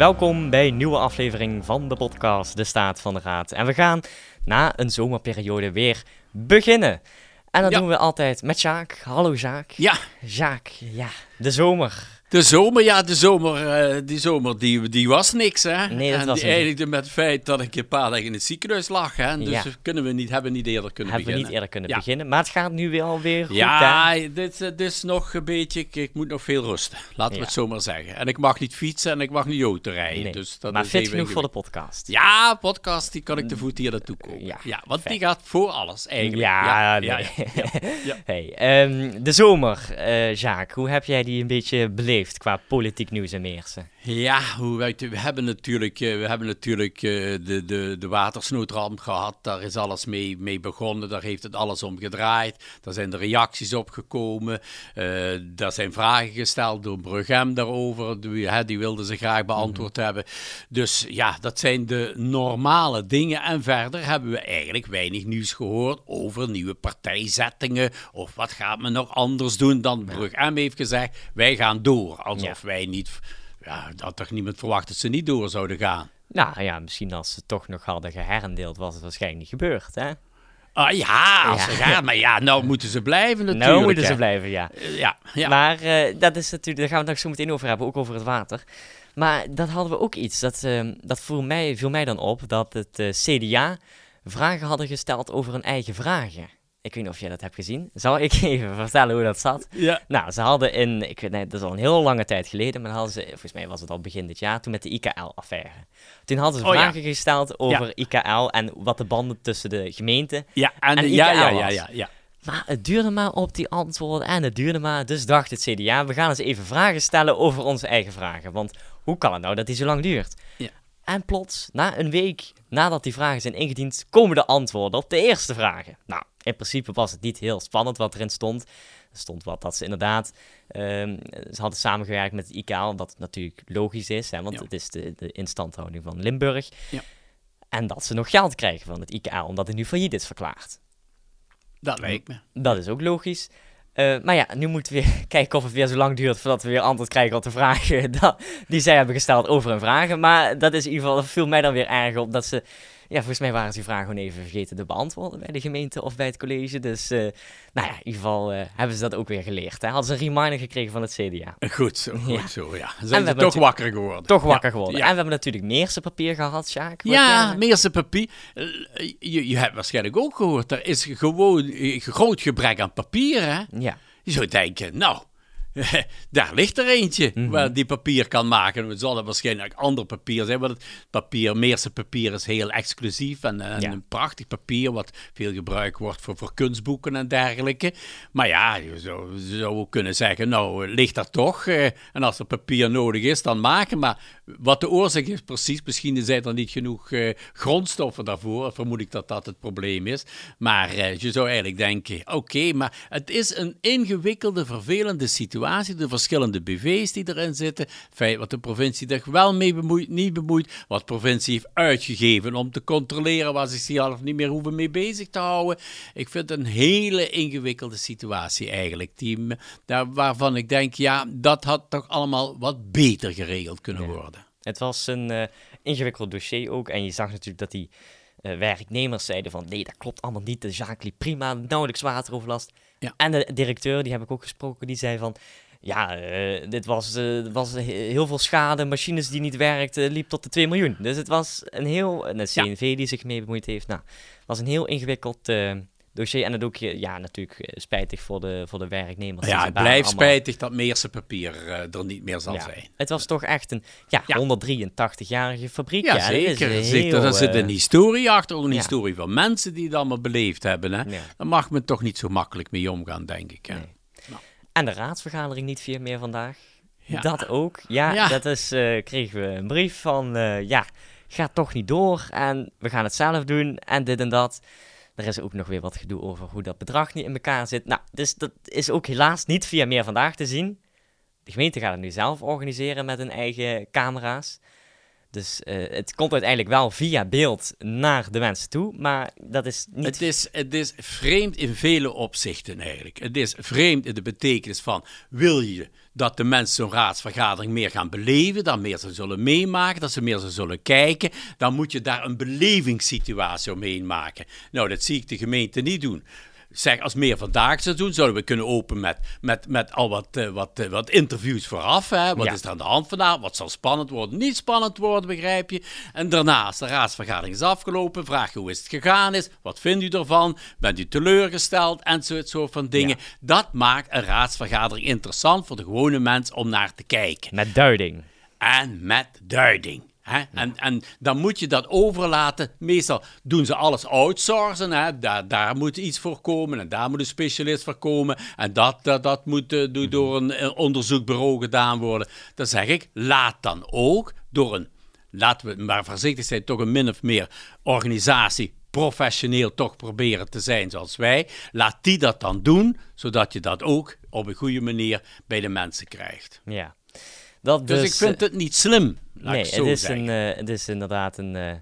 welkom bij een nieuwe aflevering van de podcast De Staat van de Raad. En we gaan na een zomerperiode weer beginnen. En dat Ja. doen we altijd met Jaak. Hallo Jaak. Ja, Jaak, ja, de zomer. De zomer, ja, de zomer, eh, die zomer, die, die was niks, hè. Nee, dat en was eindigde met het feit dat ik een paar dagen in het ziekenhuis lag, hè. Dus Ja. kunnen we niet, hebben we niet eerder kunnen Hebben we beginnen. niet eerder kunnen Ja. beginnen. Maar het gaat nu weer alweer goed, hè? Ja, dit, eh, dit is nog een beetje, ik, ik moet nog veel rusten, laten we het zo maar zeggen. En ik mag niet fietsen en ik mag niet auto rijden, Nee, dus dat maar is fit genoeg voor de podcast. Ja, podcast, die kan ik te voet hier naartoe komen. Ja, want die gaat voor alles, eigenlijk. Ja, ja, nee. Hey, ehm, de zomer, eh Jaak, hoe heb jij die een beetje beleefd qua politiek nieuws en meersen? Ja, hoe weet je, we hebben natuurlijk, eh, we hebben natuurlijk eh, de, de, de watersnoodramp gehad. Daar is alles mee, mee begonnen. Daar heeft het alles om gedraaid. Daar zijn de reacties op gekomen. Eh daar zijn vragen gesteld door Brughem daarover. Die, hè, die wilden ze graag beantwoord hebben. Dus ja, dat zijn de normale dingen. En verder hebben we eigenlijk weinig nieuws gehoord over nieuwe partijzettingen. Of wat gaat men nog anders doen dan Brughem heeft gezegd. Wij gaan door. Alsof wij niet ja, dat toch niemand verwacht dat ze niet door zouden gaan. Nou ja, misschien als ze toch nog hadden geherendeeld, was het waarschijnlijk niet gebeurd, hè? Ah ja, als Ja. ze gaan, maar ja, nou moeten ze blijven natuurlijk. nou moeten ze blijven, ja. Eh, Ja, ja. Maar eh, dat is natuurlijk, daar gaan we het nog zo meteen over hebben, ook over het water. Maar dat hadden we ook iets, dat, ehm, dat viel, mij, viel mij dan op, dat het eh, CDA vragen hadden gesteld over hun eigen vragen. Ik weet niet of jij dat hebt gezien. Zal ik even vertellen hoe dat zat? ja. Nou, ze hadden in, ik weet niet, dat is al een heel lange tijd geleden, maar hadden ze, volgens mij was het al begin dit jaar, toen met de IKL-affaire. Toen hadden ze Oh, ja. vragen gesteld over IKL en wat de banden tussen de gemeente. Ja, en, En ja, IKL ja, ja, was. ja, ja. Maar het duurde maar op die antwoorden en het duurde maar. Dus dacht het CDA, we gaan eens even vragen stellen over onze eigen vragen. Want hoe kan het nou dat die zo lang duurt? Ja. En plots, na een week nadat die vragen zijn ingediend, komen de antwoorden op de eerste vragen. Nou, in principe was het niet heel spannend wat erin stond. Er stond wat dat ze inderdaad, ehm, ze hadden samengewerkt met het IKL, wat natuurlijk logisch is, hè, want Ja. het is de, de instandhouding van Limburg. Ja. En dat ze nog geld krijgen van het IKL, omdat het nu failliet is verklaard. Dat lijkt me. Dat is ook logisch. Eh, maar ja, nu moeten we weer kijken of het weer zo lang duurt voordat we weer antwoord krijgen op de vragen die zij hebben gesteld over hun vragen. Maar dat is in ieder geval, dat viel mij dan weer erg op dat ze, ja, volgens mij waren ze die vragen gewoon even vergeten te beantwoorden bij de gemeente of bij het college. Dus, eh, nou ja, in ieder geval eh, hebben ze dat ook weer geleerd. Hè? Hadden ze een reminder gekregen van het CDA. Goed zo, goed Ja. zo, ja. Zijn ze toch wakker geworden. Toch wakker geworden. En we hebben natuurlijk Meerse papier gehad, Sjaak. Ja, Meerse papier. Eh, Je, je hebt waarschijnlijk ook gehoord, er is gewoon een groot gebrek aan papier, hè? Ja. Je zou denken, nou, daar ligt er eentje Mhm. waar die papier kan maken. Het zal er waarschijnlijk ander papier zijn, want het papier, Meerse papier is heel exclusief en, en Ja. een prachtig papier wat veel gebruikt wordt voor, voor kunstboeken en dergelijke. Maar ja, je zou, zou kunnen zeggen, nou, ligt er toch eh, en als er papier nodig is, dan maken. Maar wat de oorzaak is precies, misschien zijn er niet genoeg eh, grondstoffen daarvoor, vermoed ik dat dat het probleem is. Maar eh, je zou eigenlijk denken, oké, maar het is een ingewikkelde, vervelende situatie. De verschillende BV's die erin zitten, feit wat de provincie zich wel mee bemoeit, niet bemoeit, wat de provincie heeft uitgegeven om te controleren waar ze zich zelf niet meer hoeven mee bezig te houden. Ik vind het een hele ingewikkelde situatie eigenlijk, die, daar, waarvan ik denk, ja, dat had toch allemaal wat beter geregeld kunnen Ja. worden. Het was een eh, ingewikkeld dossier ook. En je zag natuurlijk dat die eh, werknemers zeiden van... nee, dat klopt allemaal niet. De zaak liep prima, nauwelijks wateroverlast. Ja. En de directeur, die heb ik ook gesproken, die zei van... ja, eh, dit was, eh, was he- heel veel schade. Machines die niet werkten, liep tot de 2 miljoen. Dus het was een heel... En de Ja. CNV die zich mee bemoeid heeft. Nou, het was een heel ingewikkeld eh, dossier. En het ook, eh, ja, natuurlijk eh, spijtig voor de, voor de werknemers. Ja, het blijft allemaal- spijtig dat Meerse papier eh, er niet meer zal Ja. zijn. Het was toch echt een ja, Ja. 183-jarige fabriek. Ja, dat is zeker. heel, zeker. Er zit eh, een historie achter, ook een ja. historie van mensen die het allemaal beleefd hebben. Hè? Ja. Daar mag men toch niet zo makkelijk mee omgaan, denk ik. Hè? Nee. En de raadsvergadering niet veel meer vandaag. Ja. Dat ook. Ja, Ja. dat is, eh, kregen we een brief van, eh, ja, gaat toch niet door en we gaan het zelf doen en dit en dat. Er is ook nog weer wat gedoe over hoe dat bedrag niet in elkaar zit. Nou, dus dat is ook helaas niet via meer vandaag te zien. De gemeente gaat het nu zelf organiseren met hun eigen camera's. Dus eh, het komt uiteindelijk wel via beeld naar de mensen toe, maar dat is niet... Het is, het is vreemd in vele opzichten eigenlijk. Het is vreemd in de betekenis van: wil je dat de mensen zo'n raadsvergadering meer gaan beleven, dan meer ze zullen meemaken, dat ze meer ze zullen kijken, dan moet je daar een belevingssituatie omheen maken. Nou, dat zie ik de gemeente niet doen zeg, als meer vandaag zou doen, zouden we kunnen openen met, met, met al wat, uh, wat, uh, wat interviews vooraf. Hè? Wat Ja. is er aan de hand vandaag? Wat zal spannend worden? Niet spannend worden, begrijp je? En daarna, als de raadsvergadering is afgelopen, vraag hoe is het gegaan is. Wat vindt u ervan? Bent u teleurgesteld? En zo'n soort van dingen. Dat maakt een raadsvergadering interessant voor de gewone mens om naar te kijken Met duiding. en met duiding. Hè? En, en dan moet je dat overlaten. Meestal doen ze alles outsourcen. Hè? Daar, daar moet iets voor komen en daar moet een specialist voor komen. En dat, dat, dat moet eh, do- door een, eh, onderzoekbureau gedaan worden. Dan zeg ik, laat dan ook door een, laten we maar voorzichtig zijn, toch een min of meer organisatie professioneel toch proberen te zijn zoals wij. Laat die dat dan doen, zodat je dat ook op een goede manier bij de mensen krijgt. Ja. Dat Dus, dus, ik vind het niet slim. Nee, het is, zeggen. een, eh, het is inderdaad een... eh,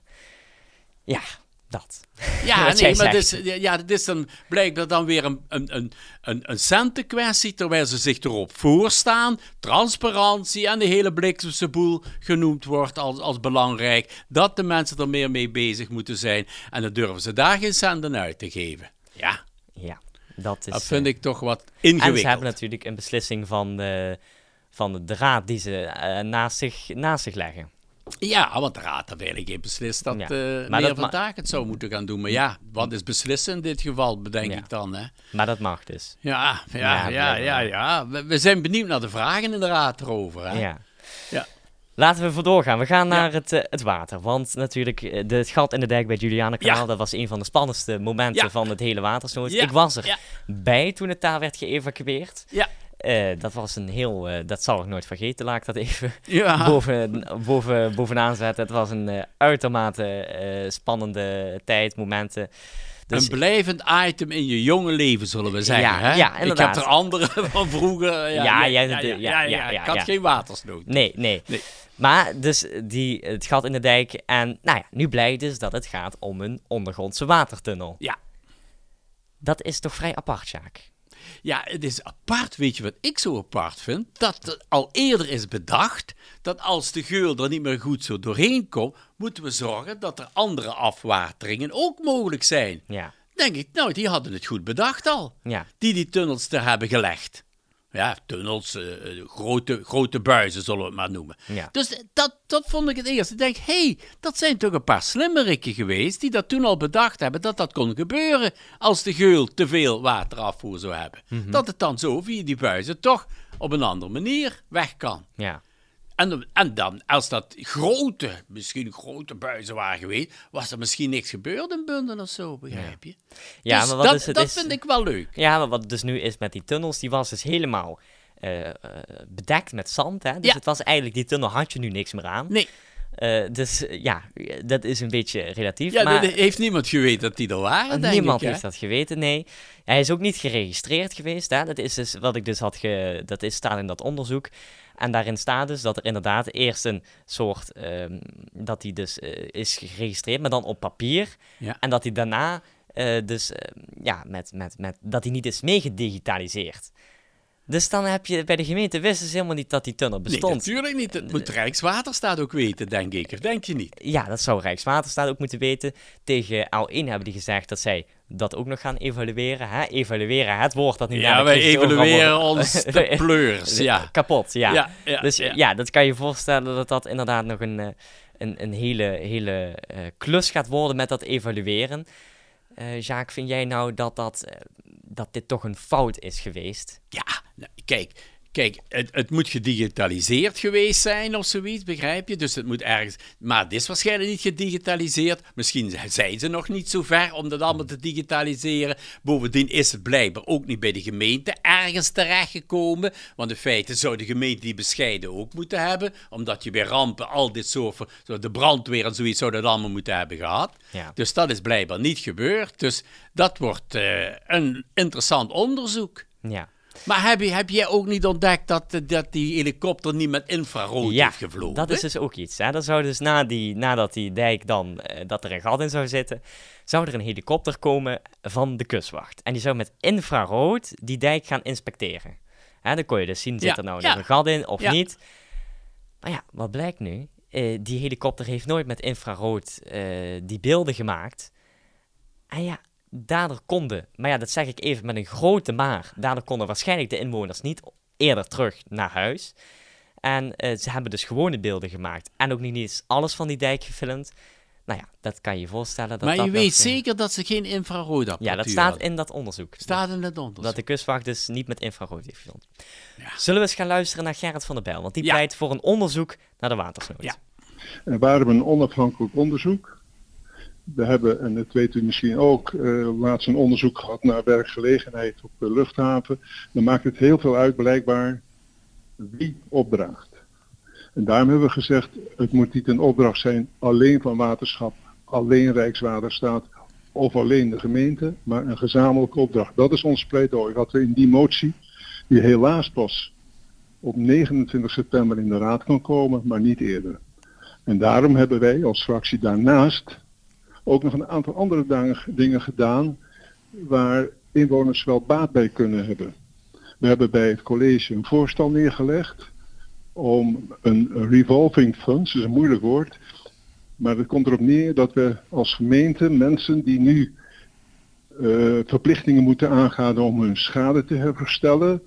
ja, dat. Ja, nee, maar is, ja, dit is dan blijkbaar dan weer een, een, een, een, een centenkwestie, terwijl ze zich erop voorstaan. Transparantie en de hele bliksemse boel genoemd wordt als, als belangrijk. Dat de mensen er meer mee bezig moeten zijn. En dan durven ze daar geen centen uit te geven. Ja, Ja, dat is... dat vind eh, ik toch wat En ze ingewikkeld. hebben natuurlijk een beslissing van de, van de raad die ze eh, naast, zich, naast zich leggen. Ja, want de raad heeft eigenlijk beslist dat Ja, maar meer dat vandaag het zou moeten gaan doen. Maar ja, wat is beslissen in dit geval, bedenk Ja. ik dan. Hè? Maar dat mag dus. Ja, ja, Ja, ja, ja. We, we zijn benieuwd naar de vragen in de raad erover. Hè? Ja. Ja. Laten we voor doorgaan. We gaan naar het, eh, het water. Want natuurlijk, de, het gat in de dijk bij Julianenkanaal, dat was een van de spannendste momenten van het hele watersnood. Ik was er bij toen het daar werd geëvacueerd. Ja. Eh, dat was een heel, eh, dat zal ik nooit vergeten, laat ik dat even Ja. boven, boven, bovenaan zetten. Het was een eh, uitermate spannende tijd, momenten. Dus, een blijvend item in je jonge leven, zullen we zeggen. Ja, hè? ja, ik heb er andere van vroeger. Ja, Ja, ja, jij- ja, ja, ja, ja, ja, Ik had geen watersnood. Nee, nee, Nee. Maar dus die, het gat in de dijk. En nou ja, nu blijkt dus dat het gaat om een ondergrondse watertunnel. Ja. Dat is toch vrij apart, Sjaak? Ja, het is apart. Weet je wat ik zo apart vind? Dat er al eerder is bedacht dat als de geul er niet meer goed zo doorheen komt, moeten we zorgen dat er andere afwateringen ook mogelijk zijn. Ja, Denk ik, nou, die hadden het goed bedacht al. ja, Die die tunnels er hebben gelegd. Ja, tunnels, eh, eh, grote, grote buizen zullen we het maar noemen. ja. Dus dat, dat vond ik het eerste. Ik denk, hé, hey, dat zijn toch een paar slimmerikken geweest die dat toen al bedacht hebben dat dat kon gebeuren als de geul te veel waterafvoer zou hebben. Mhm. Dat het dan zo via die buizen toch op een andere manier weg kan. ja. En, en dan, als dat grote, misschien grote buizen waren geweest, was er misschien niks gebeurd in Bunden of zo, begrijp je? Ja, Dus maar wat dat, is het? dat is, vind ik wel leuk. Ja, maar wat dus nu is met die tunnels, die was dus helemaal eh, eh, bedekt met zand. Hè? Dus Ja. het was eigenlijk, die tunnel had je nu niks meer aan. Nee, Eh, dus eh, ja, dat is een beetje relatief. ja, maar heeft niemand geweten dat die er waren, denk niemand ik. heeft dat geweten, nee. Hij is ook niet geregistreerd geweest. Hè? Dat is dus wat ik dus had ge... Dat is, staat in dat onderzoek. En daarin staat dus dat er inderdaad eerst een soort... ehm, dat hij dus eh, is geregistreerd, maar dan op papier. Ja. En dat hij daarna dus... eh, ja, met, met, met, dat hij niet is meegedigitaliseerd. Dus dan heb je... Bij de gemeente wisten ze helemaal niet dat die tunnel Nee, bestond. natuurlijk niet. Het moet Rijkswaterstaat ook weten, denk ik. Of denk je niet? Ja, dat zou Rijkswaterstaat ook moeten weten. Tegen L1 hebben die gezegd dat zij dat ook nog gaan evalueren. Hè? Evalueren, het woord dat nu Ja, wij evalueren ons de pleurs. Ja. Kapot, ja. Ja, ja, dus ja. ja. dat kan je voorstellen dat dat inderdaad nog een, eh, een, een hele, hele eh, klus gaat worden met dat evalueren. Eh Jacques, vind jij nou dat, dat, eh, dat dit toch een fout is geweest? Ja, nou, kijk, kijk het, het moet gedigitaliseerd geweest zijn of zoiets, begrijp je? Dus het moet ergens... Maar het is waarschijnlijk niet gedigitaliseerd. Misschien zijn ze nog niet zo ver om dat allemaal te digitaliseren. Bovendien is het blijkbaar ook niet bij de gemeente ergens terechtgekomen. Want in feite zou de gemeente die bescheiden ook moeten hebben. Omdat je bij rampen al dit soort... De brandweer en zoiets zou dat allemaal moeten hebben gehad. Ja. Dus dat is blijkbaar niet gebeurd. Dus dat wordt eh, een interessant onderzoek. Ja. Maar heb, je, heb jij ook niet ontdekt dat, eh, dat die helikopter niet met infrarood Ja, heeft gevlogen? dat is dus ook iets. Hè? Dat zou dus na die, nadat die dijk dan, eh, dat er een gat in zou zitten, zou er een helikopter komen van de kustwacht. En die zou met infrarood die dijk gaan inspecteren. Hè, dan kon je dus zien, zit Ja, er nou ja. een gat in of Ja. niet. Maar ja, wat blijkt nu? Eh, die helikopter heeft nooit met infrarood die beelden gemaakt. En ja, daardoor konden, maar ja, dat zeg ik even met een grote maar, daardoor konden waarschijnlijk de inwoners niet eerder terug naar huis. En eh, ze hebben dus gewone beelden gemaakt. En ook niet eens alles van die dijk gefilmd. Nou ja, dat kan je je voorstellen. Dat maar dat je weet zeker dat ze geen infraroodapparatuur Ja, dat staat hadden. in dat onderzoek. Staat in het onderzoek. Dat de kustwacht dus niet met infrarood heeft gefilmd. Ja. Zullen we eens gaan luisteren naar Gerrit van der Bijl? Want die Ja. pleit voor een onderzoek naar de watersnood. Ja. Er waren een onafhankelijk onderzoek. We hebben, en dat weet u misschien ook, eh, laatst een onderzoek gehad naar werkgelegenheid op de luchthaven. Dan maakt het heel veel uit blijkbaar wie opdraagt. En daarom hebben we gezegd, het moet niet een opdracht zijn alleen van waterschap, alleen Rijkswaterstaat of alleen de gemeente, maar een gezamenlijke opdracht. Dat is ons pleidooi, wat we in die motie, die helaas pas op 29 september in de raad kan komen, maar niet eerder. En daarom hebben wij als fractie daarnaast ook nog een aantal andere dingen gedaan waar inwoners wel baat bij kunnen hebben. We hebben bij het college een voorstel neergelegd om een revolving fund, dat is een moeilijk woord, maar het komt erop neer dat we als gemeente mensen die nu eh, verplichtingen moeten aangaan om hun schade te herstellen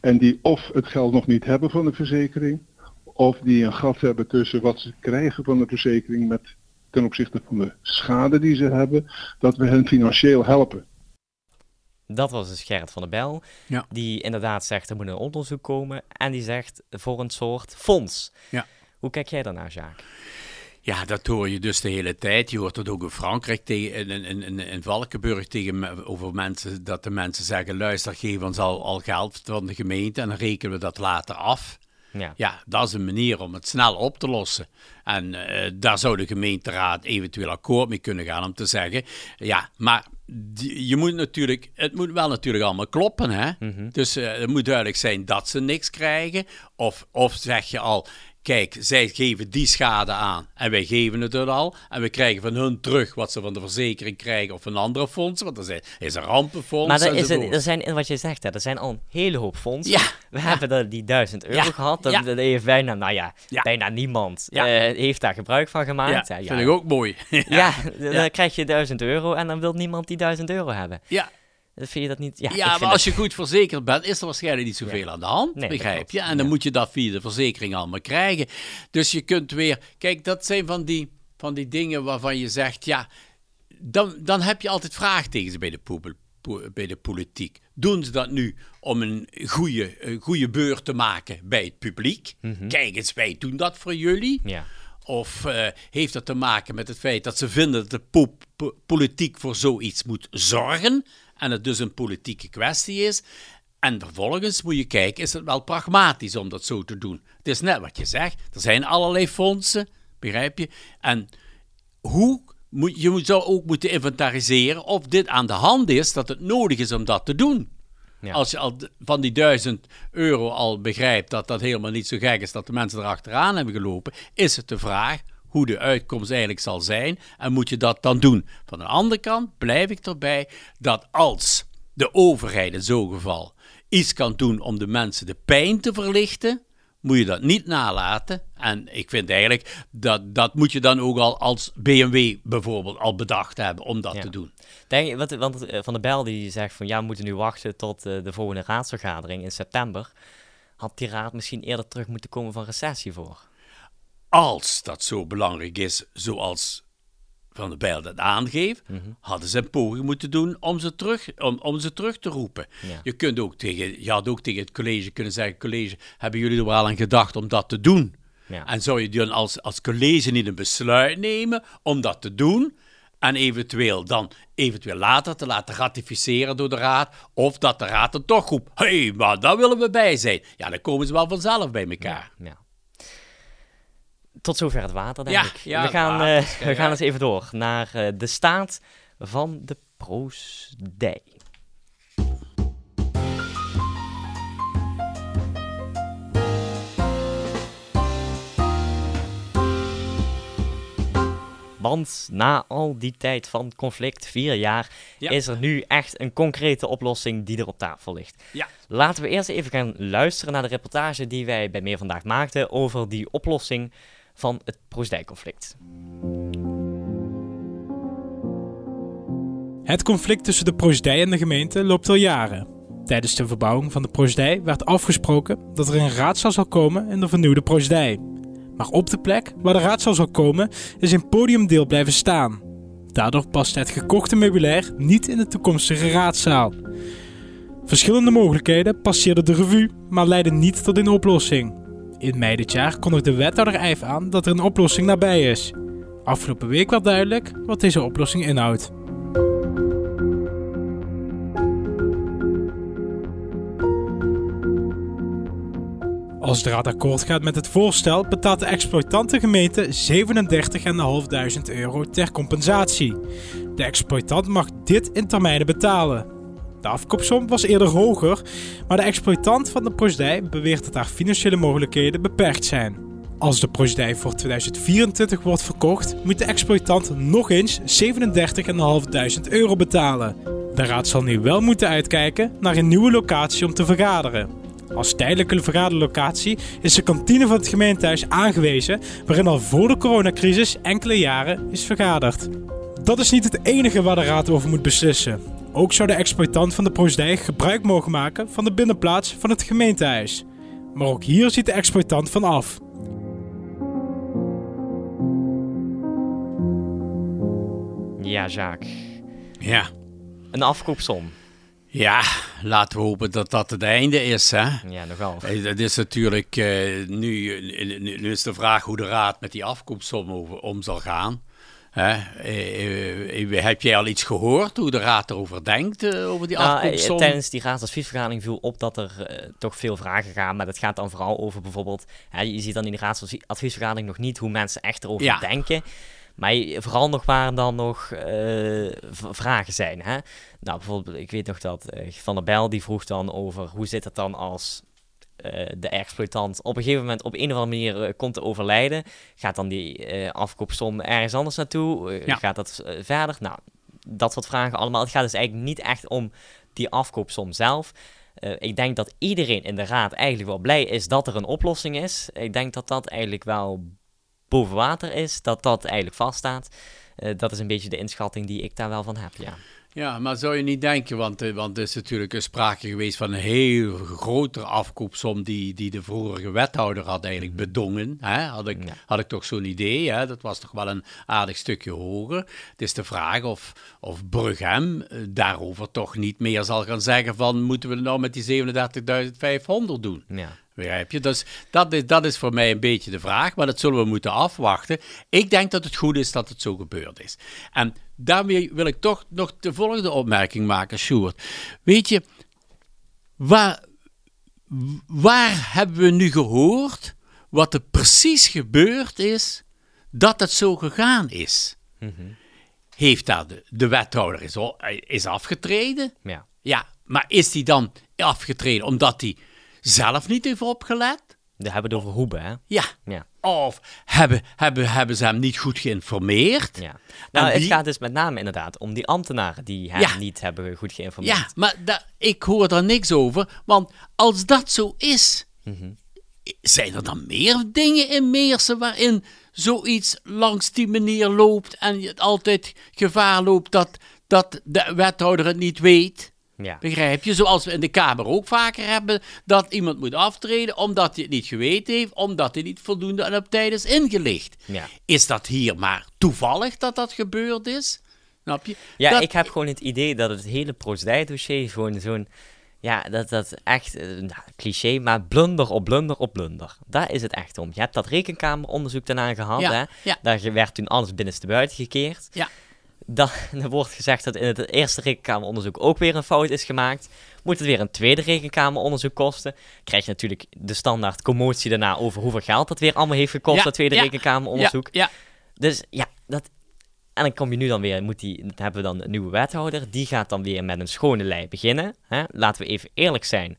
en die of het geld nog niet hebben van de verzekering, of die een gat hebben tussen wat ze krijgen van de verzekering met ten opzichte van de schade die ze hebben, dat we hen financieel helpen. Dat was dus Gerrit van der. Ja. Die inderdaad zegt er moet een onderzoek komen. En die zegt voor een soort fonds. Ja. Hoe kijk jij daarnaar, Jaak? Ja, dat hoor je dus de hele tijd. Je hoort het ook in Frankrijk, tegen, in, in, in, in Valkenburg, tegen, over mensen, dat de mensen zeggen, luister, geef ons al, al geld van de gemeente en dan rekenen we dat later af. Ja. Ja, dat is een manier om het snel op te lossen. En eh, daar zou de gemeenteraad eventueel akkoord mee kunnen gaan om te zeggen, ja, maar die- je moet natuurlijk, het moet wel natuurlijk allemaal kloppen, hè. Mhm. Dus eh, het moet duidelijk zijn dat ze niks krijgen. Of, of zeg je al, kijk, zij geven die schade aan en wij geven het er al. En we krijgen van hun terug wat ze van de verzekering krijgen of van andere fondsen. Want er zijn, is een rampenfonds Maar er, is een, er zijn, wat je zegt, hè, er zijn al een hele hoop fondsen. Ja. We hebben er die 1000 euro Ja. gehad. Dat, dat heeft bijna, nou ja, bijna niemand eh, heeft daar gebruik van gemaakt. Ja, vind ik ook mooi. Ja, dan krijg je 1000 euro en dan wil niemand die 1000 euro hebben. ja. Vind je dat niet... Ja, Ja, maar als je goed verzekerd bent, is er waarschijnlijk niet zoveel aan de hand, Nee, begrijp je? En dan moet je dat via de verzekering allemaal krijgen. Dus je kunt weer, kijk, dat zijn van die, van die dingen waarvan je zegt, ja, dan, dan heb je altijd vraagtekens bij de, poebel- po- bij de politiek. Doen ze dat nu om een goede, een goede beurt te maken bij het publiek? Kijk eens, wij doen dat voor jullie. Ja. Of eh, heeft dat te maken met het feit dat ze vinden dat de po- po- politiek voor zoiets moet zorgen en het dus een politieke kwestie is? En vervolgens moet je kijken, is het wel pragmatisch om dat zo te doen? Het is net wat je zegt, er zijn allerlei fondsen, begrijp je? En hoe moet, je zou ook moeten inventariseren of dit aan de hand is dat het nodig is om dat te doen. Ja. Als je al van die duizend euro al begrijpt dat dat helemaal niet zo gek is dat de mensen erachteraan hebben gelopen, is het de vraag hoe de uitkomst eigenlijk zal zijn en moet je dat dan doen. Van de andere kant blijf ik erbij dat als de overheid in zo'n geval iets kan doen om de mensen de pijn te verlichten, moet je dat niet nalaten. En ik vind eigenlijk dat dat moet je dan ook al als BMW bijvoorbeeld al bedacht hebben om dat Ja. te doen. Denk, je- want, want eh, Van der Bijl die zegt van ja, we moeten nu wachten tot eh, de volgende raadsvergadering in september. Had die raad misschien eerder terug moeten komen van recessie voor? Als dat zo belangrijk is, zoals Van der Bijl dat aangeeft, Mhm. hadden ze een poging moeten doen om ze terug, om, om ze terug te roepen. Ja. Je, kunt ook tegen, je had ook tegen het college kunnen zeggen, college, hebben jullie er wel aan gedacht om dat te doen? Ja. En zou je dan als, als college niet een besluit nemen om dat te doen? En eventueel dan eventueel later te laten ratificeren door de raad. Of dat de raad er toch roept. Hé, hey, maar daar willen we bij zijn. Ja, dan komen ze wel vanzelf bij elkaar. Ja. Tot zover het water, denk Ja, ik. ja, we gaan, water eh, is we gaan eens even door naar eh, de staat van de proosdij. Want na al die tijd van conflict, vier jaar, Ja. is er nu echt een concrete oplossing die er op tafel ligt. Ja. Laten we eerst even gaan luisteren naar de reportage die wij bij Meer Vandaag maakten over die oplossing van het Proosdijk-conflict. Het conflict tussen de proosdij en de gemeente loopt al jaren. Tijdens de verbouwing van de proosdij werd afgesproken dat er een raadzaal zou komen in de vernieuwde proosdij. Maar op de plek waar de raadzaal zou komen is een podiumdeel blijven staan. Daardoor past het gekochte meubilair niet in de toekomstige raadzaal. Verschillende mogelijkheden passeerden de revue, maar leidden niet tot een oplossing. In mei dit jaar kondigde wethouder Eif aan dat er een oplossing nabij is. Afgelopen week werd duidelijk wat deze oplossing inhoudt. Als de raad akkoord gaat met het voorstel, betaalt de exploitant de gemeente 37.500 euro ter compensatie. De exploitant mag dit in termijnen betalen. De afkoopsom was eerder hoger, maar de exploitant van de proosdij beweert dat haar financiële mogelijkheden beperkt zijn. Als de proosdij voor 2024 wordt verkocht, moet de exploitant nog eens 37.500 euro betalen. De raad zal nu wel moeten uitkijken naar een nieuwe locatie om te vergaderen. Als tijdelijke vergaderlocatie is de kantine van het gemeentehuis aangewezen, waarin al voor de coronacrisis enkele jaren is vergaderd. Dat is niet het enige waar de raad over moet beslissen. Ook zou de exploitant van de proosdij gebruik mogen maken van de binnenplaats van het gemeentehuis. Maar ook hier ziet de exploitant van af. Ja, Jacques. Ja. Een afkoopsom. Ja, laten we hopen dat dat het einde is, hè. Ja, nogal. Eh, Dat is natuurlijk eh, nu, nu, nu is de vraag hoe de raad met die afkoopsom over, om zal gaan. Hè? Eh, eh, heb jij al iets gehoord hoe de raad erover denkt, eh, over die Nou, eh, tijdens die raadsadviesvergadering viel op dat er eh, toch veel vragen gaan. Maar dat gaat dan vooral over bijvoorbeeld... Hè, je ziet dan in de raadsadviesvergadering nog niet hoe mensen echt erover Ja. denken. Maar vooral nog waar dan nog eh, vragen zijn. Hè? Nou, bijvoorbeeld, ik weet nog dat eh, Van der Bijl die vroeg dan over... hoe zit het dan als eh, de exploitant op een gegeven moment op een of andere manier eh, komt te overlijden? Gaat dan die eh, afkoopsom ergens anders naartoe? Eh, Ja. Gaat dat eh, verder? Nou, dat soort vragen allemaal. Het gaat dus eigenlijk niet echt om die afkoopsom zelf. Eh, ik denk dat iedereen in de raad eigenlijk wel blij is dat er een oplossing is. Ik denk dat dat eigenlijk wel boven water is, dat dat eigenlijk vaststaat. Eh, dat is een beetje de inschatting die ik daar wel van heb, ja. Ja, maar zou je niet denken, want, eh, want er is natuurlijk een sprake geweest van een heel grotere afkoopsom die, die de vorige wethouder had eigenlijk bedongen. Hè? Had, ik, Ja. had ik toch zo'n idee, hè? dat was toch wel een aardig stukje hoger. Het is de vraag of, of Brughem eh, daarover toch niet meer zal gaan zeggen van moeten we het nou met die 37.500 doen. ja. Begrijp je? Dus dat is, dat is voor mij een beetje de vraag, maar dat zullen we moeten afwachten. Ik denk dat het goed is dat het zo gebeurd is. En daarmee wil ik toch nog de volgende opmerking maken, Sjoerd. Weet je, waar, waar hebben we nu gehoord wat er precies gebeurd is dat het zo gegaan is? Heeft daar de, de wethouder is, al- is afgetreden? ja. Ja, maar is die dan afgetreden omdat hij zelf niet heeft opgelet? We hebben het over Hoeben, hè? Ja. Ja. Of hebben, hebben, hebben ze hem niet goed geïnformeerd? ja. Nou, En het gaat dus met name inderdaad om die ambtenaren die hem Ja. niet hebben goed geïnformeerd. Ja, maar ik hoor daar niks over. Want als dat zo is, Mhm. zijn er dan meer dingen in Meersen waarin zoiets langs die manier loopt en je altijd gevaar loopt dat, dat de wethouder het niet weet? Ja. Begrijp je? Zoals we in de Kamer ook vaker hebben dat iemand moet aftreden omdat hij het niet geweten heeft, omdat hij niet voldoende en op tijd is ingelicht. Ja. Is dat hier maar toevallig dat dat gebeurd is? Snap je? Ja, Dat- ik heb gewoon het idee dat het hele Proosdij-dossier gewoon zo'n... Ja, dat dat echt, eh, nou, cliché, maar blunder op blunder op blunder. Daar is het echt om. Je hebt dat rekenkameronderzoek daarna gehad, Ja, hè? ja. Daar werd toen alles binnenstebuiten gekeerd. Ja. Dan er wordt gezegd dat in het eerste rekenkameronderzoek ook weer een fout is gemaakt. Moet het weer een tweede rekenkameronderzoek kosten? Krijg je natuurlijk de standaard commotie daarna over hoeveel geld dat weer allemaal heeft gekost, Ja, dat tweede ja, rekenkameronderzoek. Ja. Dus ja, dat. En dan kom je nu dan weer, moet die, dan hebben we dan een nieuwe wethouder. Die gaat dan weer met een schone lei beginnen. Hè? Laten we even eerlijk zijn.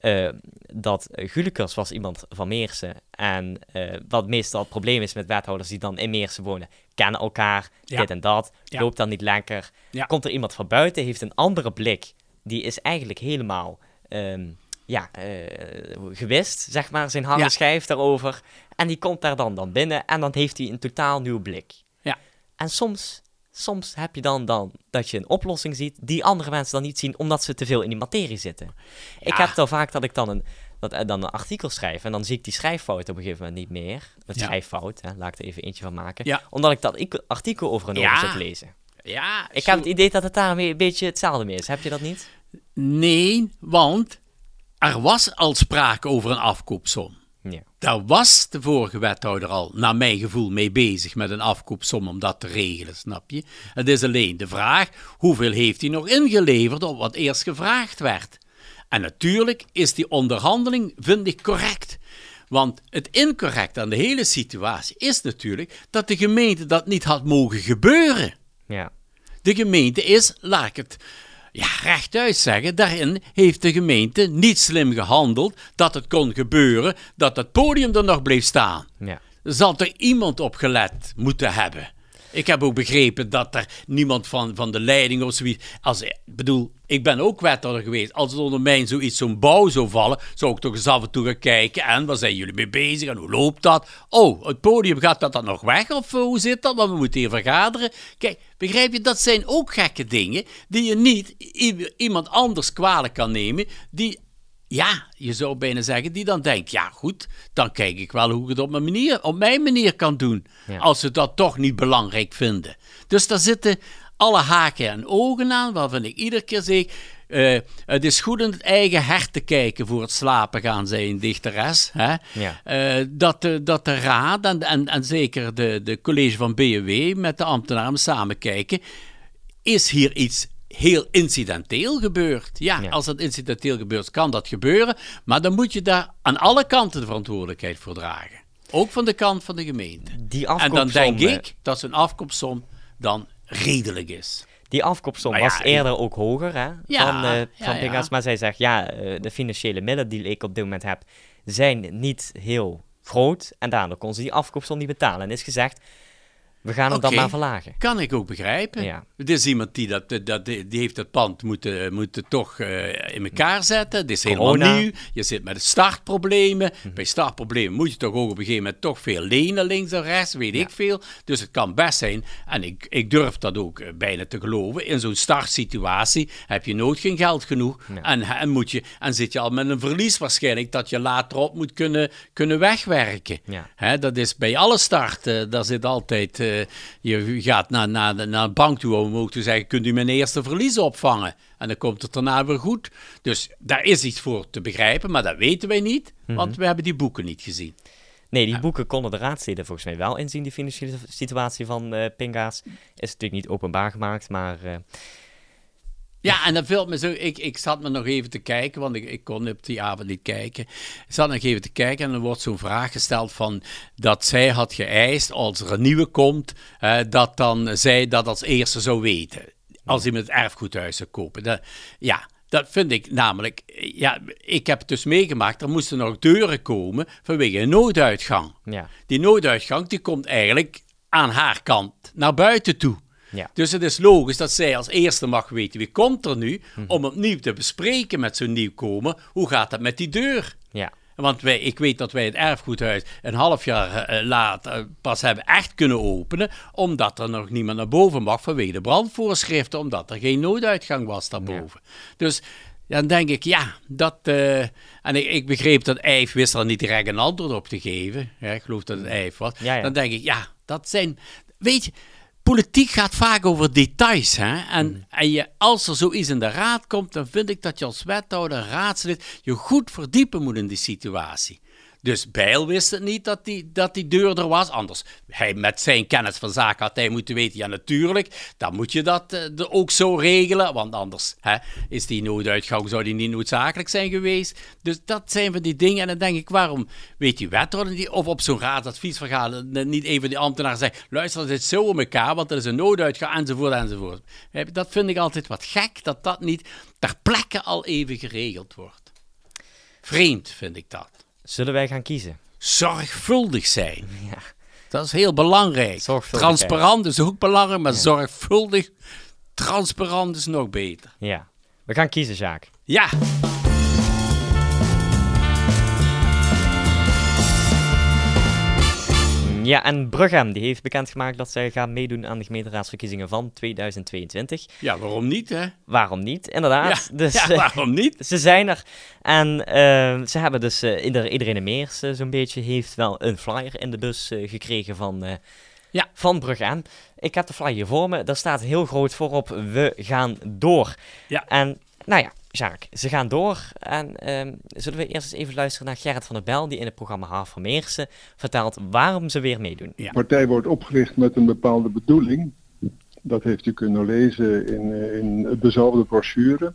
eh, dat Gulikers was iemand van Meersen. En uh, wat meestal het probleem is met wethouders die dan in Meersen wonen, kennen elkaar, Ja. dit en dat, Ja. loopt dan niet lekker. Ja. Komt er iemand van buiten, heeft een andere blik, die is eigenlijk helemaal ehm, ja, eh, gewist, zeg maar, zijn harde schijf daarover. En die komt daar dan, dan binnen en dan heeft hij een totaal nieuw blik. Ja. En soms, soms heb je dan, dan dat je een oplossing ziet die andere mensen dan niet zien, omdat ze te veel in die materie zitten. Ik heb al vaak dat ik dan een, dat, eh, dan een artikel schrijf en dan zie ik die schrijffout op een gegeven moment niet meer. Het Ja. schrijffout, hè, laat ik er even eentje van maken. Ja. Omdat ik dat ik- artikel over en Ja. over zit lezen. Ja, Ik zo- heb het idee dat het daarmee een beetje hetzelfde mee is. Heb je dat niet? Nee, want er was al sprake over een afkoopsom. Ja. Daar was de vorige wethouder al, naar mijn gevoel, mee bezig met een afkoopsom om dat te regelen, snap je? Het is alleen de vraag, hoeveel heeft hij nog ingeleverd op wat eerst gevraagd werd? En natuurlijk is die onderhandeling, vind ik, correct. Want het incorrect aan de hele situatie is natuurlijk dat de gemeente dat niet had mogen gebeuren. Ja. De gemeente is, laat ik het ja, rechtuit zeggen, daarin heeft de gemeente niet slim gehandeld dat het kon gebeuren dat het podium er nog bleef staan. Ja. Zal er iemand op gelet moeten hebben. Ik heb ook begrepen dat er niemand van, van de leiding of zoiets. Als, ik bedoel, ik ben ook wethouder geweest. Als het onder mij zoiets, zo'n bouw zou vallen, zou ik toch eens af en toe gaan kijken. En waar zijn jullie mee bezig en hoe loopt dat? Oh, het podium gaat dat dan nog weg? Of eh, hoe zit dat? Want we moeten hier vergaderen. Kijk, begrijp je, dat zijn ook gekke dingen die je niet iemand anders kwalijk kan nemen. Die ja, je zou bijna zeggen, die dan denkt, ja goed, dan kijk ik wel hoe ik het op mijn manier, op mijn manier kan doen. Ja. Als ze dat toch niet belangrijk vinden. Dus daar zitten alle haken en ogen aan, waarvan ik iedere keer zeg, eh, het is goed in het eigen hart te kijken voor het slapen gaan, zei een dichteres. Hè? Ja. Eh, dat, de, dat de raad en, en, en zeker de, de college van BW met de ambtenaren samen kijken, is hier iets heel incidenteel gebeurd. Ja, Ja. als dat incidenteel gebeurt, kan dat gebeuren. Maar dan moet je daar aan alle kanten de verantwoordelijkheid voor dragen. Ook van de kant van de gemeente. Die En dan denk eh, ik dat zo'n afkoopsom dan redelijk is. Die afkoopsom ja, was eerder ook hoger hè, van, eh ja, van. Pingas. Maar zij zegt, ja, eh, de financiële middelen die ik op dit moment heb, zijn niet heel groot. En daardoor kon ze die afkoopsom niet betalen. En is gezegd, we gaan hem dan maar verlagen. Kan ik ook begrijpen. Ja. Het is iemand die, dat, dat, die heeft het pand moeten, moeten toch eh, in elkaar zetten. Het is helemaal nieuw. Je zit met startproblemen. Bij startproblemen moet je toch ook op een gegeven moment toch veel lenen links en rechts, weet ik veel. Dus het kan best zijn, en ik, ik durf dat ook eh, bijna te geloven, in zo'n startsituatie heb je nooit geen geld genoeg. Ja. En, en, moet je, en zit je al met een verlies waarschijnlijk dat je later op moet kunnen, kunnen wegwerken. Ja. Hè, dat is bij alle starten, daar zit altijd, eh, je gaat naar, naar, de- naar de bank toe om ook te zeggen, kunt u mijn eerste verlies opvangen? En dan komt het daarna weer goed. Dus daar is iets voor te begrijpen, maar dat weten wij niet, want we hebben die boeken niet gezien. Nee, die boeken konden de raadsleden volgens mij wel inzien. Die financiële situatie van eh Pinga's is natuurlijk niet openbaar gemaakt, maar eh, Ja, en dat vult me zo. Ik, ik zat me nog even te kijken, want ik, ik kon op die avond niet kijken. Ik zat nog even te kijken en er wordt zo'n vraag gesteld van dat zij had geëist als er een nieuwe komt, eh, dat dan zij dat als eerste zou weten. Als hij met het erfgoedhuis zou kopen. Dat, ja, dat vind ik namelijk. Ja, ik heb het dus meegemaakt. Er moesten nog deuren komen vanwege een nooduitgang. ja. Die nooduitgang die komt eigenlijk aan haar kant naar buiten toe. Ja. Dus het is logisch dat zij als eerste mag weten wie komt er nu, om opnieuw te bespreken met zo'n nieuwkomer, hoe gaat dat met die deur? Ja. Want wij, ik weet dat wij het erfgoedhuis een half jaar eh, later pas hebben echt kunnen openen, omdat er nog niemand naar boven mag vanwege de brandvoorschriften, omdat er geen nooduitgang was daarboven. Dus dan denk ik, ja, dat... eh, en ik, ik begreep dat Eif wist er niet direct een antwoord op te geven. Ja, ik geloof dat het Eif was. Ja, ja. Dan denk ik, ja, dat zijn... Weet je, politiek gaat vaak over details. Hè? En, Mm. en je, als er zoiets in de raad komt, dan vind ik dat je als wethouder, raadslid, je goed verdiepen moet in die situatie. Dus Bijl wist het niet dat die, dat die deur er was. Anders, hij met zijn kennis van zaken had hij moeten weten, ja natuurlijk, dan moet je dat eh, ook zo regelen. Want anders hè, is die nooduitgang, zou die niet noodzakelijk zijn geweest. Dus dat zijn van die dingen. En dan denk ik, waarom weet die wethouder niet, of op zo'n raadsadviesvergadering niet even die ambtenaar zegt, luister, zit zo in elkaar, want er is een nooduitgang, enzovoort, enzovoort. Dat vind ik altijd wat gek, dat dat niet ter plekke al even geregeld wordt. Vreemd vind ik dat. Zullen wij gaan kiezen? Zorgvuldig zijn. Ja. Dat is heel belangrijk. Transparant is ook belangrijk, maar zorgvuldig, transparant is nog beter. Ja. We gaan kiezen, Jaak. Ja, Ja, en Brughem die heeft bekendgemaakt dat zij gaan meedoen aan de gemeenteraadsverkiezingen van 2022. ja waarom niet, hè? Waarom niet? Inderdaad. Ja, dus, ja, eh, waarom niet? Ze zijn er. En eh, ze hebben dus, eh, ieder, iedereen in Meers zo'n beetje, heeft wel een flyer in de bus gekregen van, Ja. van Brugge. Ik heb de flyer voor me. Daar staat heel groot voorop, we gaan door. Ja. En, nou ja, Sjaak, ze gaan door. En ehm, zullen we eerst eens even luisteren naar Gerrit van der Bel, die in het programma Haar van Meersen vertelt waarom ze weer meedoen. Ja. De partij wordt opgericht met een bepaalde bedoeling. Dat heeft u kunnen lezen in, eh, in het bezalfde brochure.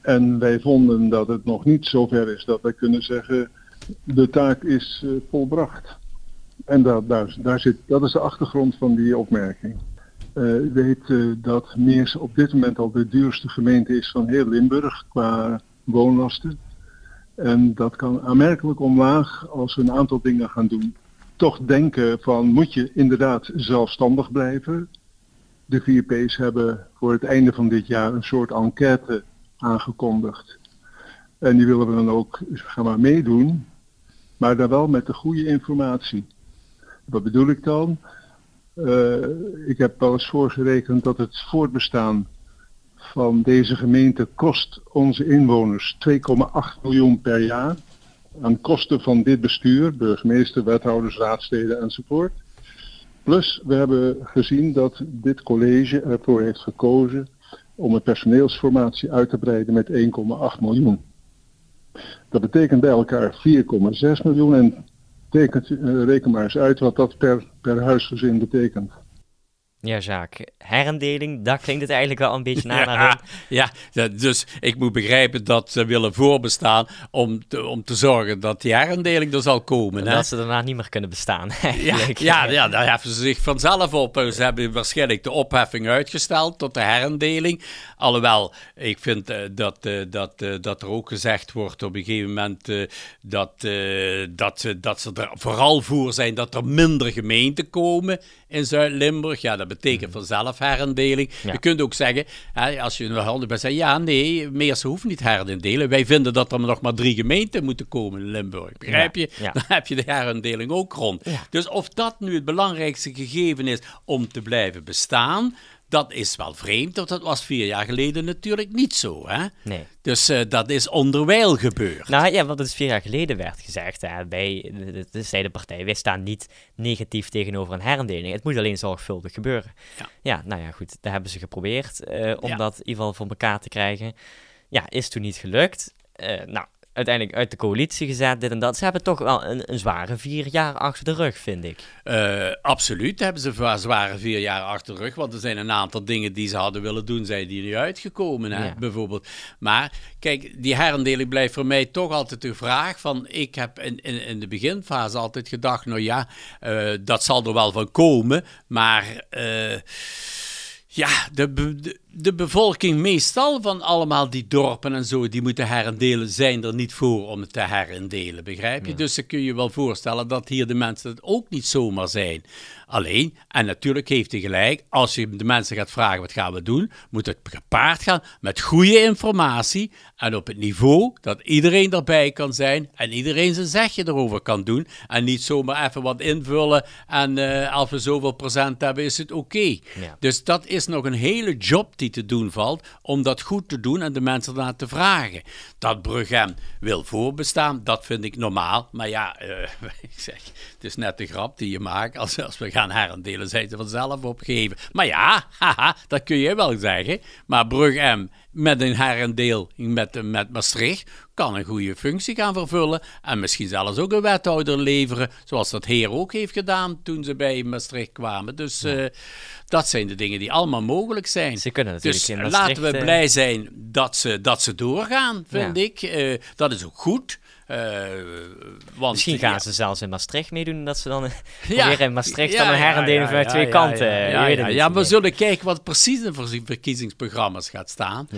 En wij vonden dat het nog niet zover is dat wij kunnen zeggen, de taak is eh, volbracht. En dat, daar, daar zit, dat is de achtergrond van die opmerking. Eh, weet eh, dat Meers op dit moment al de duurste gemeente is van heel Limburg qua woonlasten. En dat kan aanmerkelijk omlaag als we een aantal dingen gaan doen toch denken van moet je inderdaad zelfstandig blijven. De 4P's hebben voor het einde van dit jaar een soort enquête aangekondigd. En die willen we dan ook gaan maar meedoen, maar dan wel met de goede informatie. Wat bedoel ik dan? Eh, ik heb wel eens voorgerekend dat het voortbestaan van deze gemeente kost onze inwoners 2,8 miljoen per jaar aan kosten van dit bestuur, burgemeester, wethouders, raadsteden enzovoort. Plus, we hebben gezien dat dit college ervoor heeft gekozen om een personeelsformatie uit te breiden met 1,8 miljoen. Dat betekent bij elkaar 4,6 miljoen en tekent, eh, reken maar eens uit wat dat per, per huisgezin betekent. Ja, Jaak, herendeling, daar klinkt het eigenlijk wel een beetje naar. naar Ja, hun. ja, dat- dus ik moet begrijpen dat ze willen voorbestaan om te, om te zorgen dat die herendeling er zal komen. Hè? Dat ze daarna niet meer kunnen bestaan, Ja, eigenlijk. ja, ja, daar heffen ze zich vanzelf op. Ze hebben waarschijnlijk de opheffing uitgesteld tot de herendeling. Alhoewel, ik vind eh, dat, eh, dat, eh, dat er ook gezegd wordt op een gegeven moment dat, dat, ze, dat ze er vooral voor zijn dat er minder gemeenten komen in Zuid-Limburg. Ja, dat betekent vanzelf herendeling. Ja. Je kunt ook zeggen, hè, als je een handig bent, zeggen, ja, nee, Meersen hoeft niet herendelen. Wij vinden dat er nog maar drie gemeenten moeten komen in Limburg. Begrijp je? Ja, ja. Dan heb je de herendeling ook rond. Dus of dat nu het belangrijkste gegeven is om te blijven bestaan, dat is wel vreemd. Want dat was vier jaar geleden natuurlijk niet zo. Hè? Nee. Dus eh, dat is onderwijl gebeurd. Nou ja, wat dus vier jaar geleden werd gezegd, hè, wij, de, zei de partij, wij staan niet negatief tegenover een herendeling. Het moet alleen zorgvuldig gebeuren. Ja. nou ja, goed, dat hebben ze geprobeerd eh, om Ja. dat in ieder geval voor elkaar te krijgen. Ja, is toen niet gelukt. Eh, nou, uiteindelijk uit de coalitie gezet, dit en dat. Ze hebben toch wel een, een zware vier jaar achter de rug, vind ik. Eh, absoluut hebben ze va- zware vier jaar achter de rug. Want er zijn een aantal dingen die ze hadden willen doen, zijn die niet uitgekomen. Hè, Ja. Bijvoorbeeld. Maar kijk, die herendeling blijft voor mij toch altijd de vraag. Van, ik heb in, in, in de beginfase altijd gedacht, nou ja, eh, dat zal er wel van komen. Maar eh, ja, de, de bevolking meestal van allemaal die dorpen en zo, die moeten herendelen, zijn er niet voor om het te herendelen, begrijp je? Dus dan kun je wel voorstellen dat hier de mensen het ook niet zomaar zijn. Alleen, en natuurlijk heeft hij gelijk, als je de mensen gaat vragen wat gaan we doen, moet het gepaard gaan met goede informatie en op het niveau dat iedereen erbij kan zijn en iedereen zijn zegje erover kan doen en niet zomaar even wat invullen en eh, als we zoveel procent hebben is het oké. Ja. Dus dat is nog een hele job die te doen valt om dat goed te doen en de mensen daarna te vragen. Dat Brughem wil voorbestaan, dat vind ik normaal. Maar ja, eh, ik zeg, het is net de grap die je maakt. Als, als we gaan herendelen, zijn ze vanzelf opgegeven. Maar ja, haha, dat kun je wel zeggen. Maar Brughem met een herendeel met, met Maastricht kan een goede functie gaan vervullen. En misschien zelfs ook een wethouder leveren, zoals dat Heer ook heeft gedaan toen ze bij Maastricht kwamen. Dus eh, dat zijn de dingen die allemaal mogelijk zijn. Ze kunnen natuurlijk Dus eh, laten we eh, blij zijn dat ze, dat ze doorgaan, vind Ja. ik. Eh, dat is ook goed. Eh, want, Misschien gaan ze zelfs in Maastricht meedoen, dat ze dan eh, Ja. proberen in Maastricht dan een ja, vanuit twee kanten. Ja, ja, we zullen kijken wat precies in de verkiezingsprogramma's gaat staan.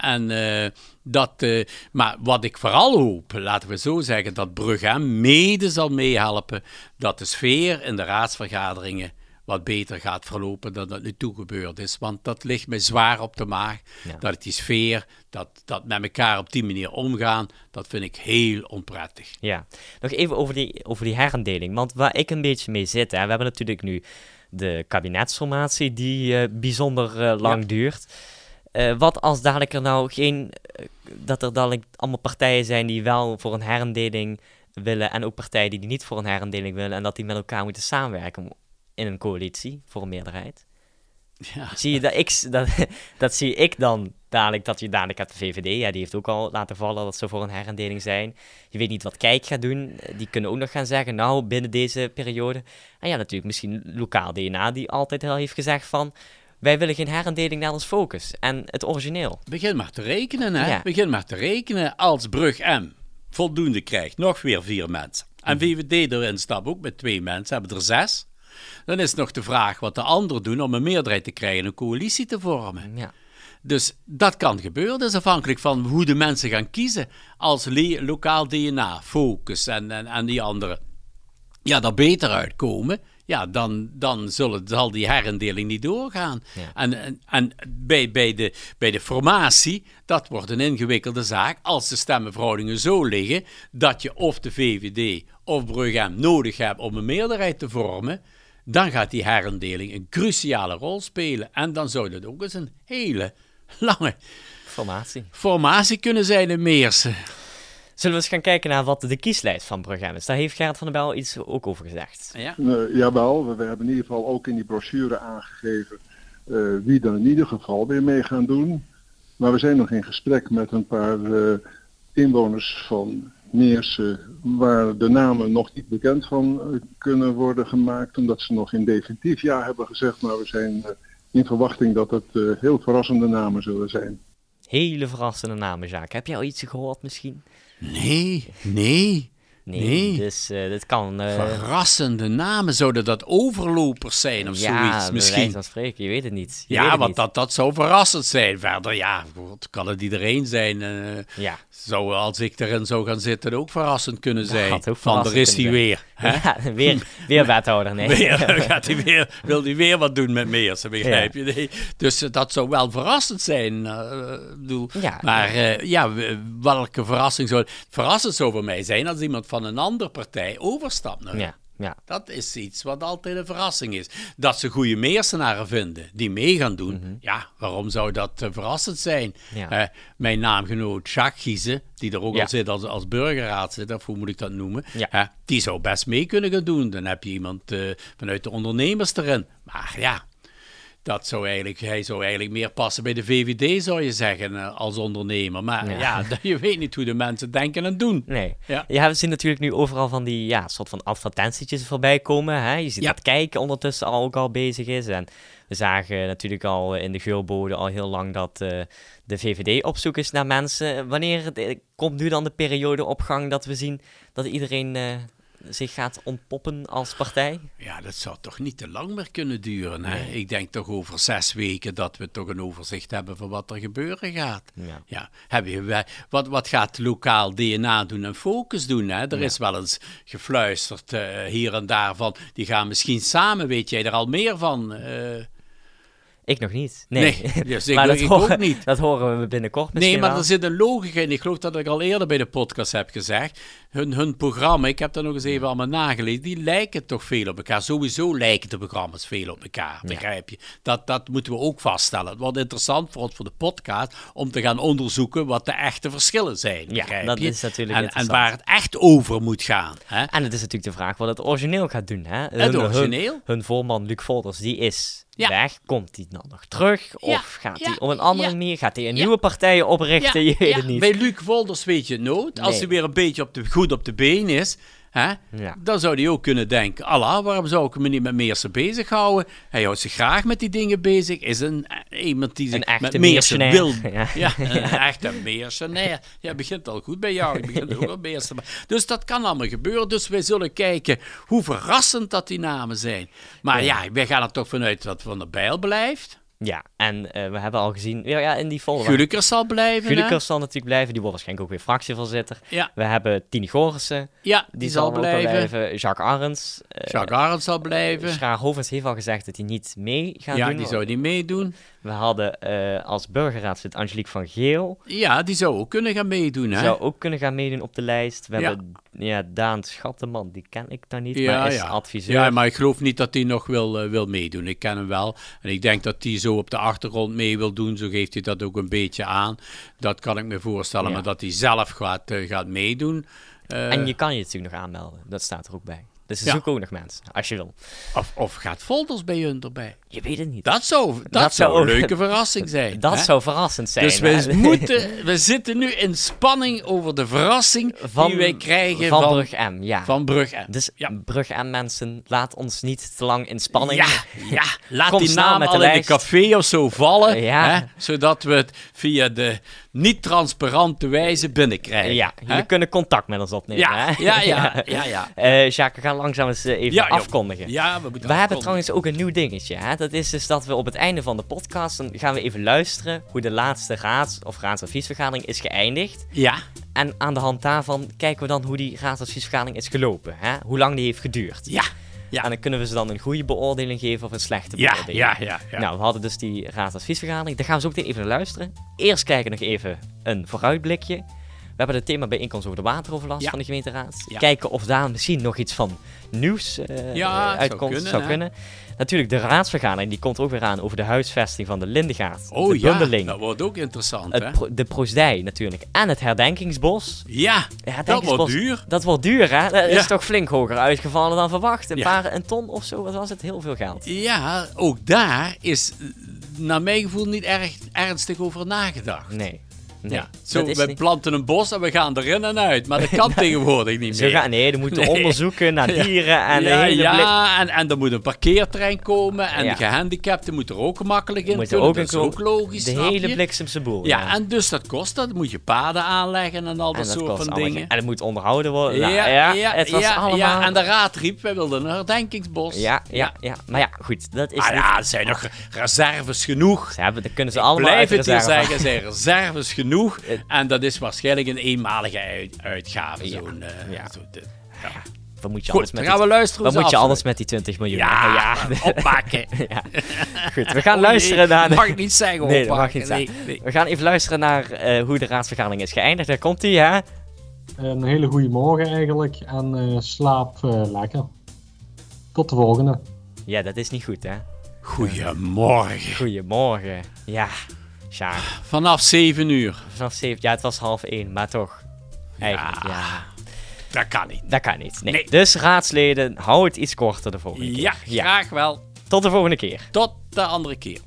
En, eh, dat, eh, maar wat ik vooral hoop, laten we zo zeggen, dat Brugge mede zal meehelpen dat de sfeer in de raadsvergaderingen wat beter gaat verlopen dan dat nu toe gebeurd is. Want dat ligt mij zwaar op de maag. Ja. Dat die sfeer, dat, dat met elkaar op die manier omgaan, dat vind ik heel onprettig. Ja, nog even over die, over die herendeling. Want waar ik een beetje mee zit, hè, we hebben natuurlijk nu de kabinetsformatie die eh, bijzonder eh, lang duurt. Eh, wat als dadelijk er nou geen, dat er dadelijk allemaal partijen zijn die wel voor een herendeling willen en ook partijen die niet voor een herendeling willen en dat die met elkaar moeten samenwerken in een coalitie voor een meerderheid? Ja. Zie je dat ik, dat, dat zie ik dan dadelijk, dat je dadelijk hebt de VVD, ja, die heeft ook al laten vallen dat ze voor een herendeling zijn. Je weet niet wat Kijk gaat doen, die kunnen ook nog gaan zeggen, nou, binnen deze periode. En ja, natuurlijk misschien lokaal DNA, die altijd al heeft gezegd van, wij willen geen herendeling naar ons focus en het origineel. Begin maar te rekenen, hè. Ja. Begin maar te rekenen. Als Brug M voldoende krijgt, nog weer vier mensen. En VVD erin stapt ook met twee mensen, hebben er zes. Dan is nog de vraag wat de anderen doen om een meerderheid te krijgen, een coalitie te vormen. Ja, Dus dat kan gebeuren. Dat is afhankelijk van hoe de mensen gaan kiezen. Als lokaal DNA, Focus en, en, en die anderen ja, daar beter uitkomen, ja, dan, dan zullen, zal die herindeling niet doorgaan. Ja. En, en, en bij, bij, de, bij de formatie, dat wordt een ingewikkelde zaak als de stemmenverhoudingen zo liggen dat je of de VVD of Brugge nodig hebt om een meerderheid te vormen. Dan gaat die herindeling een cruciale rol spelen. En dan zou dat ook eens een hele lange formatie. formatie kunnen zijn in Meersen. Zullen we eens gaan kijken naar wat de kieslijst van Brugge is? Daar heeft Gerrit van der Bel iets ook over gezegd. Ja? Eh, jawel, we, we hebben in ieder geval ook in die brochure aangegeven eh, wie er in ieder geval weer mee gaan doen. Maar we zijn nog in gesprek met een paar eh, inwoners van Meersen waar de namen nog niet bekend van eh, kunnen worden gemaakt. Omdat ze nog in definitief ja hebben gezegd. Maar we zijn eh, in verwachting dat het eh, heel verrassende namen zullen zijn. Hele verrassende namen, Jacques. Heb jij al iets gehoord misschien? Nee, nee. Nee, Nee. dus eh, dit kan... eh, Verrassende namen, zouden dat overlopers zijn of ja, zoiets misschien? van spreken, je weet het niet. Je Ja, het want niet. dat, dat zou verrassend zijn. Verder, ja, god, kan het iedereen zijn. eh, Ja. zou, als ik erin zou gaan zitten, ook verrassend kunnen zijn. ook Van, verrassend is hij weer. Hè? Ja, weer, weer wethouder, nee. Weer, gaat hij weer, wil hij weer wat doen met Meersen, begrijp je? Nee. Dus dat zou wel verrassend zijn. bedoel. Ja. Maar ja, welke verrassing zou... Verrassend zou voor mij zijn als iemand van een andere partij overstapt. naar Ja, ja. Dat is iets wat altijd een verrassing is. Dat ze goede Meersenaren vinden die mee gaan doen. Ja, waarom zou dat eh, verrassend zijn? Mhm. Ja. Eh, mijn naamgenoot Jacques Giezen, die er ook Ja. al zit als, als burgerraadslid, of hoe moet ik dat noemen? Ja. Die zou best mee kunnen gaan doen. Dan heb je iemand eh, vanuit de ondernemers erin. Maar ja, dat zou eigenlijk, hij zou eigenlijk meer passen bij de VVD, zou je zeggen, eh, als ondernemer. Maar Ja. ja, je weet niet hoe de mensen denken en doen. Nee. Ja. Ja. we zien natuurlijk nu overal van die ja, soort van advertentietjes voorbij komen. Hè? Je ziet Ja. dat kijken ondertussen al ook al bezig is. En we zagen natuurlijk al in de geulbode al heel lang dat eh, de VVD op zoek is naar mensen. Wanneer eh, komt nu dan de periode op gang dat we zien dat iedereen zich gaat ontpoppen als partij? Ja, dat zou toch niet te lang meer kunnen duren. Hè? Nee. Ik denk toch over zes weken dat we toch een overzicht hebben van wat er gebeuren gaat. Ja. Ja, heb je, wat, wat gaat lokaal DNA doen en Focus doen? Hè? Er is wel eens gefluisterd eh, hier en daar van, die gaan misschien samen, weet jij er al meer van? Eh, Ik nog niet. Nee, Nee, ik- maar dat ik horen, ook niet. Dat horen we binnenkort misschien nee, maar wel. er zit een logica in. Ik geloof dat ik al eerder bij de podcast heb gezegd. Hun, hun programma, ik heb daar nog eens even allemaal nagelezen, die lijken toch veel op elkaar. Sowieso lijken de programma's veel op elkaar, begrijp je? Dat, dat moeten we ook vaststellen. Het wordt interessant voor ons voor de podcast om te gaan onderzoeken wat de echte verschillen zijn, Ja, begrijp dat je? is natuurlijk en, en waar het echt over moet gaan. Hè? En het is natuurlijk de vraag wat het origineel gaat doen. Hè? Het Hun- origineel? Hun, hun voorman Luc Volders, die is Ja. weg. Komt hij dan nog terug? Ja, Of gaat ja, hij op een andere ja. manier? Gaat hij een Ja. nieuwe partij oprichten? je weet ja, het niet. Bij Luc Wolders weet je nooit. Als Nee. hij weer een beetje op de, goed op de been is. Hè, Ja. dan zou hij ook kunnen denken, Allah, waarom zou ik me niet met Meersen bezighouden? Hij houdt zich graag met die dingen bezig. Is een, eh, iemand die zich Een met Meersen wil... Meersenaar. Ja, een echte Meersenaar. Ja, begint al goed bij jou. Je begint ook al Meersen. Dus dat kan allemaal gebeuren. Dus wij zullen kijken hoe verrassend dat die namen zijn. Maar ja, wij gaan er toch vanuit dat Van der Bijl blijft. Ja, en eh, we hebben al gezien, ja, ja in die folder. Gullikers zal blijven. Gulikers zal natuurlijk blijven, die wordt waarschijnlijk ook weer fractievoorzitter. Ja, We hebben Tini Gorissen, ja die, die, zal blijven. blijven. Jacques Arends. eh, Jacques Arends zal blijven. Schaar Hovens heeft al gezegd dat hij niet mee gaat Ja, doen. die zou niet meedoen. We hadden eh, als burgerraadslid Angelique van Geel. Ja, die zou ook kunnen gaan meedoen, Die hè? zou ook kunnen gaan meedoen op de lijst. We Ja. hebben ja, Daan Schatteman, die ken ik dan niet, Ja, maar is ja. adviseur. Ja, maar ik geloof niet dat hij nog wil, eh, wil meedoen. Ik ken hem wel. En ik denk dat hij zo op de achtergrond mee wil doen. Zo geeft hij dat ook een beetje aan. Dat kan ik me voorstellen. Ja. Maar dat hij zelf gaat, eh, gaat meedoen. eh, En je kan je natuurlijk nog aanmelden, dat staat er ook bij. Dus ze Ja. zoeken ook nog mensen, als je wil. of, of gaat Folders bij hun erbij? Je weet het niet. Dat zou, dat Dat zou een leuke verrassing zijn. dat hè? zou verrassend zijn. Dus we, moeten, we zitten nu in spanning over de verrassing die wij krijgen van, van, Brug M, ja. van Brug M. dus ja. Brug M mensen, laat ons niet te lang in spanning. Ja, ja, laat Kom die naam met al de in een café of zo vallen, Ja. hè, zodat we het via de niet-transparante wijze binnenkrijgen. Ja, hè? jullie kunnen contact met ons opnemen. ja, hè? ja, ja, ja, ja. Eh, Jacques, we gaan langzaam eens eh, even afkondigen. Ja, we moeten We hebben trouwens ook een nieuw dingetje. Hè? Dat is dus dat we op het einde van de podcast dan gaan we even luisteren hoe de laatste raads- of raadsadviesvergadering is geëindigd. Ja, En aan de hand daarvan kijken we dan hoe die raadsadviesvergadering is gelopen. Hè? Hoe lang die heeft geduurd. ja, ja. En dan kunnen we ze dan een goede beoordeling geven of een slechte Ja, beoordeling. ja, ja, ja. Nou, we hadden dus die raadsadviesvergadering. Daar gaan we zo meteen even naar luisteren. Eerst kijken we nog even een vooruitblikje. We hebben het thema bijeenkomst over de wateroverlast Ja. van de gemeenteraad. Ja. Kijken of daar misschien nog iets van nieuws eh, Ja, eh, zou uitkomt. kunnen, zou kunnen. Natuurlijk, de raadsvergadering die komt ook weer aan over de huisvesting van de Lindegaard. Oh de ja, bundeling. dat wordt ook interessant, hè? pro- de proosdij natuurlijk. En het herdenkingsbos. Ja, Het dat herdenkingsbos, wordt duur. Dat wordt duur, hè? Dat is Ja. toch flink hoger uitgevallen dan verwacht. Een Ja. paar een ton of zo, wat was het? Heel veel geld. Ja, ook daar is naar mijn gevoel niet erg ernstig over nagedacht. Nee. Nee, Ja, zo, we niet- planten een bos en we gaan erin en uit. Maar dat kan tegenwoordig niet meer. gaan, nee, er moeten Nee. onderzoeken naar Ja. dieren en ja, de hele blik- ja en, en er moet een parkeerterrein komen. En Ja. de gehandicapten moeten er ook gemakkelijk in Moet kunnen. ook dat is ook logisch, De hele bliksemse boel. Ja, en dus dat kost dat. Dan moet je paden aanleggen en al dat, En dat soort kost van dingen. ge- En het moet onderhouden worden. Ja, Nou, ja, het was ja, allemaal... ja, en de raad riep, wij wilden een herdenkingsbos. ja, ja, ja. Maar ja, goed, dat is Ah niet... ja, er zijn nog reserves genoeg. Ze hebben, dat kunnen ze allemaal Blijf het hier zeggen, er zijn reserves genoeg. En dat is waarschijnlijk een eenmalige uit- uitgave. Ja, Zo'n, eh, ja. zo. Ja. Wat moet je Goed, anders dan met gaan die- we luisteren ze moet je anders met die 20 miljoen? Ja, hè? opmaken. ja. Goed, we gaan Oh, luisteren nee, naar... Mag ik niet zeggen, Nee, dat mag opmaken. niet. Nee, nee. We gaan even luisteren naar eh, hoe de raadsvergadering is geëindigd. Daar komt hij, hè? Een hele goede morgen eigenlijk en eh, slaap eh, lekker. Tot de volgende. Ja, dat is niet goed, hè? Goedemorgen. Goedemorgen. Ja, Sjaak. Vanaf 7 uur. Vanaf 7... Ja, het was half 1, maar toch. Eigenlijk, ja. Dat kan niet. Dat kan niet. Nee. Nee. Dus raadsleden, hou het iets korter de volgende Ja, keer. graag wel. Tot de volgende keer. Tot de andere keer.